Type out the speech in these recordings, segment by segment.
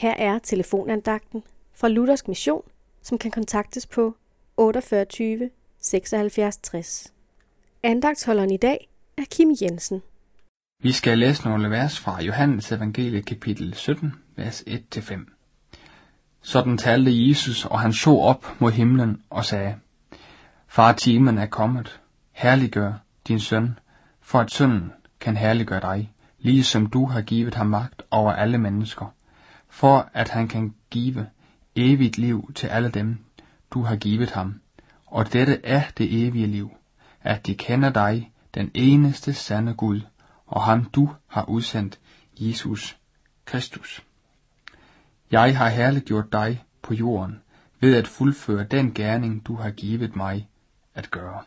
Her er telefonandagten fra Luthersk Mission, som kan kontaktes på 48 76 60. Andagtsholderen i dag er Kim Jensen. Vi skal læse nogle vers fra Johannes evangeliet kapitel 17, vers 1-5. Sådan talte Jesus, og han så op mod himlen og sagde, Far, timen er kommet. Herliggør din søn, for at sønnen kan herliggøre dig, ligesom du har givet ham magt over alle mennesker, for at han kan give evigt liv til alle dem, du har givet ham. Og dette er det evige liv, at de kender dig, den eneste sande Gud, og ham du har udsendt, Jesus Kristus. Jeg har herliggjort dig på jorden, ved at fuldføre den gerning, du har givet mig at gøre.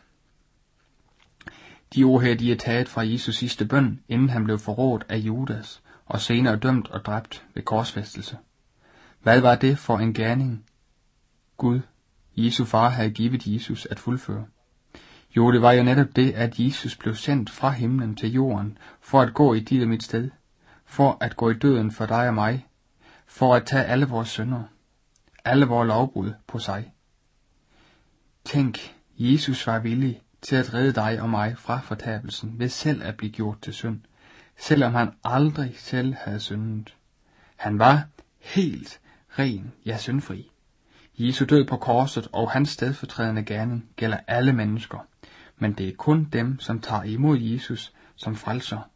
De ord her, de er taget fra Jesus sidste bøn, inden han blev forrådt af Judas, og senere dømt og dræbt ved korsfæstelse. Hvad var det for en gerning, Gud, Jesu far, havde givet Jesus at fuldføre? Jo, det var jo netop det, at Jesus blev sendt fra himlen til jorden, for at gå i dit og mit sted, for at gå i døden for dig og mig, for at tage alle vores synder, alle vores lovbrud på sig. Tænk, Jesus var villig til at redde dig og mig fra fortabelsen ved selv at blive gjort til synd, selvom han aldrig selv havde syndet. Han var helt ren, ja syndfri. Jesu død på korset og hans stedfortrædende gerning gælder alle mennesker, men det er kun dem, som tager imod Jesus som frelser,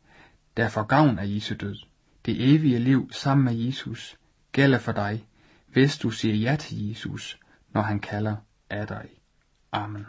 der får gavn af Jesu død. Det evige liv sammen med Jesus gælder for dig, hvis du siger ja til Jesus, når han kalder af dig. Amen.